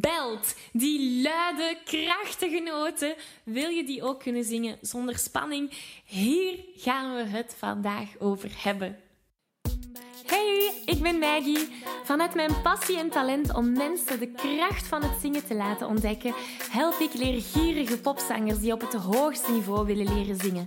belt. Die luide, krachtige noten. Wil je die ook kunnen zingen zonder spanning? Hier gaan we het vandaag over hebben. Hey, ik ben Maggie. Vanuit mijn passie en talent om mensen de kracht van het zingen te laten ontdekken, help ik leergierige popzangers die op het hoogste niveau willen leren zingen.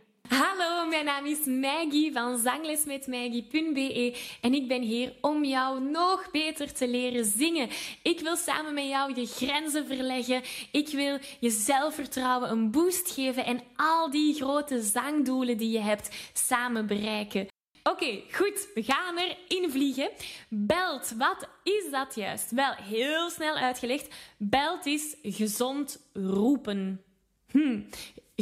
Hallo, mijn naam is Maggie van zanglesmetmaggie.be en ik ben hier om jou nog beter te leren zingen. Ik wil samen met jou je grenzen verleggen. Ik wil je zelfvertrouwen een boost geven en al die grote zangdoelen die je hebt samen bereiken. Oké, goed, we gaan erin vliegen. Belt, wat is dat juist? Wel, heel snel uitgelegd. Belt is gezond roepen. Hm.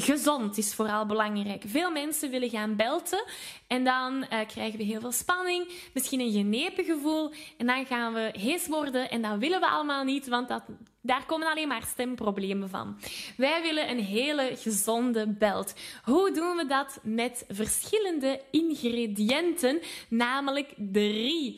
Gezond is vooral belangrijk. Veel mensen willen gaan belten en dan uh, krijgen we heel veel spanning, misschien een genepen gevoel en dan gaan we hees worden en dat willen we allemaal niet, want dat, daar komen alleen maar stemproblemen van. Wij willen een hele gezonde belt. Hoe doen we dat? Met verschillende ingrediënten, namelijk drie.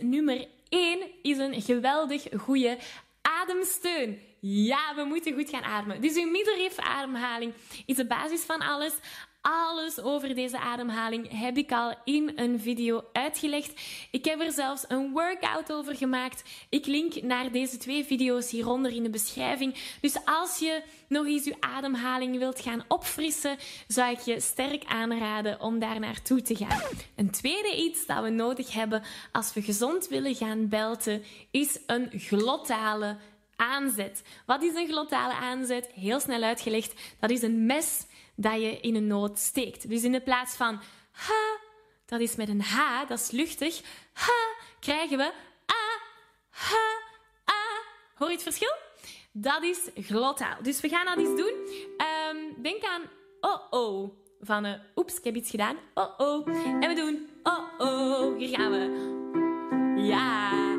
Nummer 1 is een geweldig goede ademsteun. Ja, we moeten goed gaan ademen. Dus uw middenrifademhaling is de basis van alles. Alles over deze ademhaling heb ik al in een video uitgelegd. Ik heb er zelfs een workout over gemaakt. Ik link naar deze twee video's hieronder in de beschrijving. Dus als je nog eens je ademhaling wilt gaan opfrissen, zou ik je sterk aanraden om daar naartoe te gaan. Een tweede iets dat we nodig hebben als we gezond willen gaan belten, is een glottale aanzet. Wat is een glottale aanzet? Heel snel uitgelegd. Dat is een mes dat je in een noot steekt. Dus in de plaats van ha, dat is met een h, dat is luchtig, ha, krijgen we a, ha, a. Hoor je het verschil? Dat is glottaal. Dus we gaan dat eens doen. Um, denk aan oh-oh. Van uh, oeps, ik heb iets gedaan. Oh-oh. En we doen oh-oh. Hier gaan we. Ja.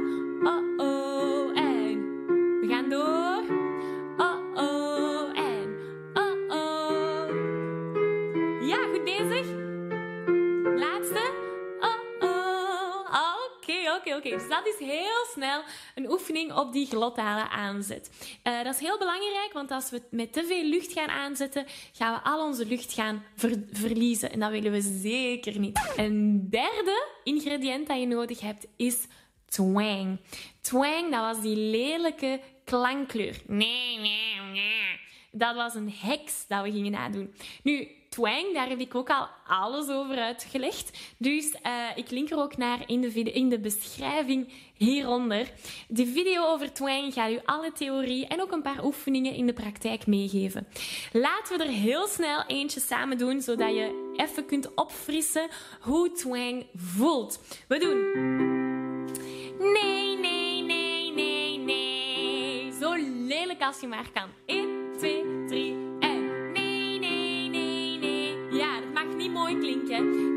Oké. Dus dat is heel snel een oefening op die glottale aanzet. Uh, dat is heel belangrijk, want als we met te veel lucht gaan aanzetten, gaan we al onze lucht gaan verliezen. En dat willen we zeker niet. Een derde ingrediënt dat je nodig hebt is twang. Twang, dat was die lelijke klankkleur. Nee, nee, nee. Dat was een heks dat we gingen nadoen. Nu, twang, daar heb ik ook al alles over uitgelegd. Dus uh, ik link er ook naar in de, in de beschrijving hieronder. De video over twang gaat u alle theorie en ook een paar oefeningen in de praktijk meegeven. Laten we er heel snel eentje samen doen, zodat je even kunt opfrissen hoe twang voelt. We doen... Nee, nee, nee, nee, nee. Zo lelijk als je maar kan. 1, 2, 3 mooi klinken.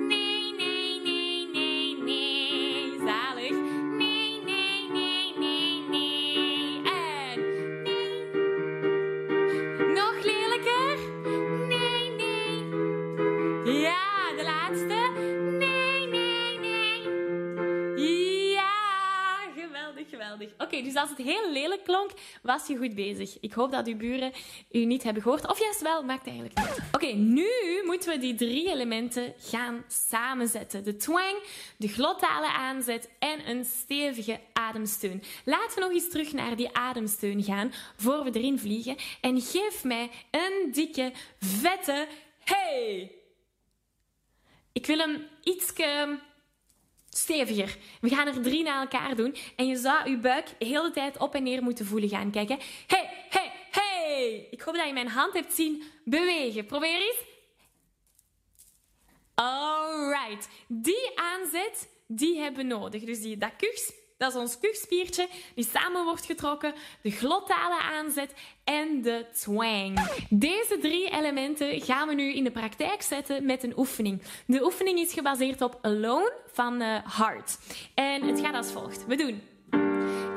Oké, dus als het heel lelijk klonk, was je goed bezig. Ik hoop dat uw buren u niet hebben gehoord. Of juist wel, maakt eigenlijk niet Oké, nu moeten we die drie elementen gaan samenzetten. De twang, de glottale aanzet en een stevige ademsteun. Laten we nog eens terug naar die ademsteun gaan, voor we erin vliegen. En geef mij een dikke, vette hey! Ik wil hem iets steviger. We gaan er drie na elkaar doen. En je zou je buik de hele tijd op en neer moeten voelen gaan. Kijken. Hey, hey, hey! Ik hoop dat je mijn hand hebt zien bewegen. Probeer eens. Alright. Die aanzet, die hebben we nodig. Dus die, dat dat is ons kuchspiertje die samen wordt getrokken, de glottale aanzet en de twang. Deze drie elementen gaan we nu in de praktijk zetten met een oefening. De oefening is gebaseerd op Alone van uh, Heart. En het gaat als volgt. We doen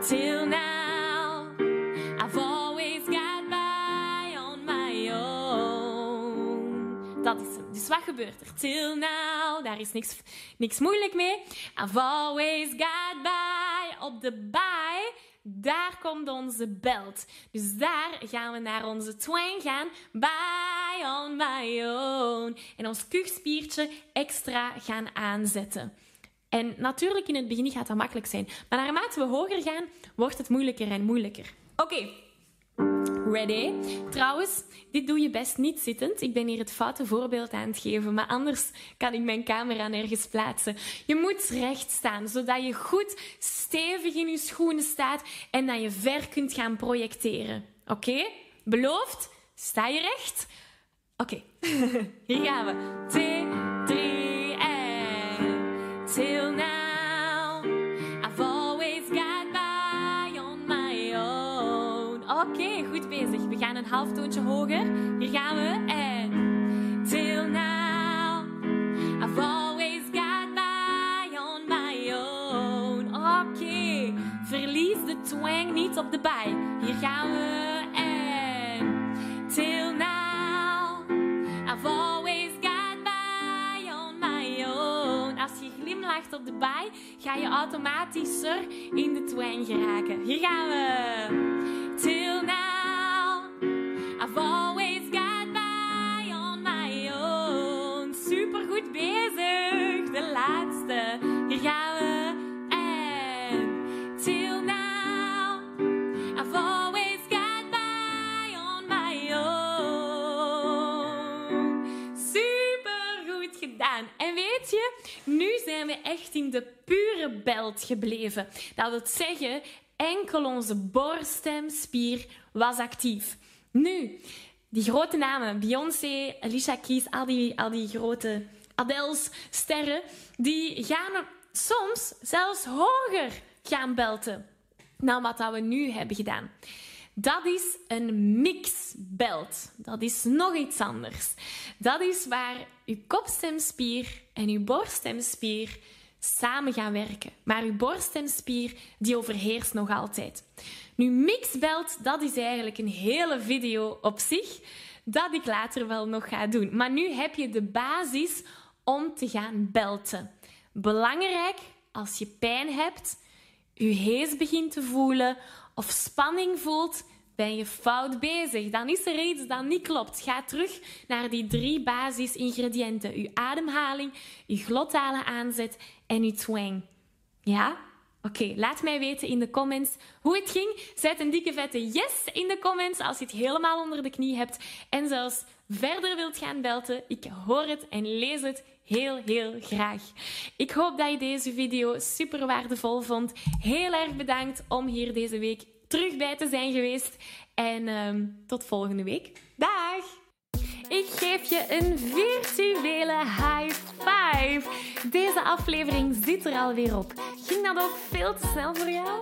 Till now I've always got by on my own. Dat is het. Dus wat gebeurt er? Till now, daar is niks, niks moeilijk mee. I've always got by op de baai, daar komt onze belt. Dus daar gaan we naar onze twang gaan. By on my own. En ons kuchspiertje extra gaan aanzetten. En natuurlijk in het begin gaat dat makkelijk zijn. Maar naarmate we hoger gaan, wordt het moeilijker en moeilijker. Oké, Ready? Trouwens, dit doe je best niet zittend. Ik ben hier het foute voorbeeld aan het geven, maar anders kan ik mijn camera nergens plaatsen. Je moet recht staan, zodat je goed stevig in je schoenen staat en dat je ver kunt gaan projecteren. Oké? Beloofd? Sta je recht? Oké, hier gaan we. Twee, half toontje hoger. Hier gaan we. En till now, I've always got by on my own. Oké, verlies de twang niet op de bij. Hier gaan we. En till now, I've always got by on my own. Als je glimlacht op de bij, ga je automatischer in de twang geraken. Hier gaan we. Nu zijn we echt in de pure belt gebleven. Dat wil zeggen, enkel onze borststemspier was actief. Nu, die grote namen, Beyoncé, Alicia Keys, al die, al die grote Adele's sterren, die gaan soms zelfs hoger gaan belten dan wat we nu hebben gedaan. Dat is een mixbelt. Dat is nog iets anders. Dat is waar uw kopstemspier en uw borststemspier samen gaan werken. Maar uw borststemspier die overheerst nog altijd. Nu, mixbelt, dat is eigenlijk een hele video op zich, dat ik later wel nog ga doen. Maar nu heb je de basis om te gaan belten. Belangrijk, als je pijn hebt, je hees begint te voelen of spanning voelt, ben je fout bezig. Dan is er iets dat niet klopt. Ga terug naar die drie basisingrediënten. Uw ademhaling, uw glottale aanzet en uw twang. Ja? Oké, laat mij weten in de comments hoe het ging. Zet een dikke vette yes in de comments als je het helemaal onder de knie hebt en zelfs verder wilt gaan belten. Ik hoor het en lees het heel, heel graag. Ik hoop dat je deze video super waardevol vond. Heel erg bedankt om hier deze week terug bij te zijn geweest. En um, tot volgende week. Dag! Ik geef je een virtuele high five. Deze aflevering zit er alweer op. Ging dat ook veel te snel voor jou?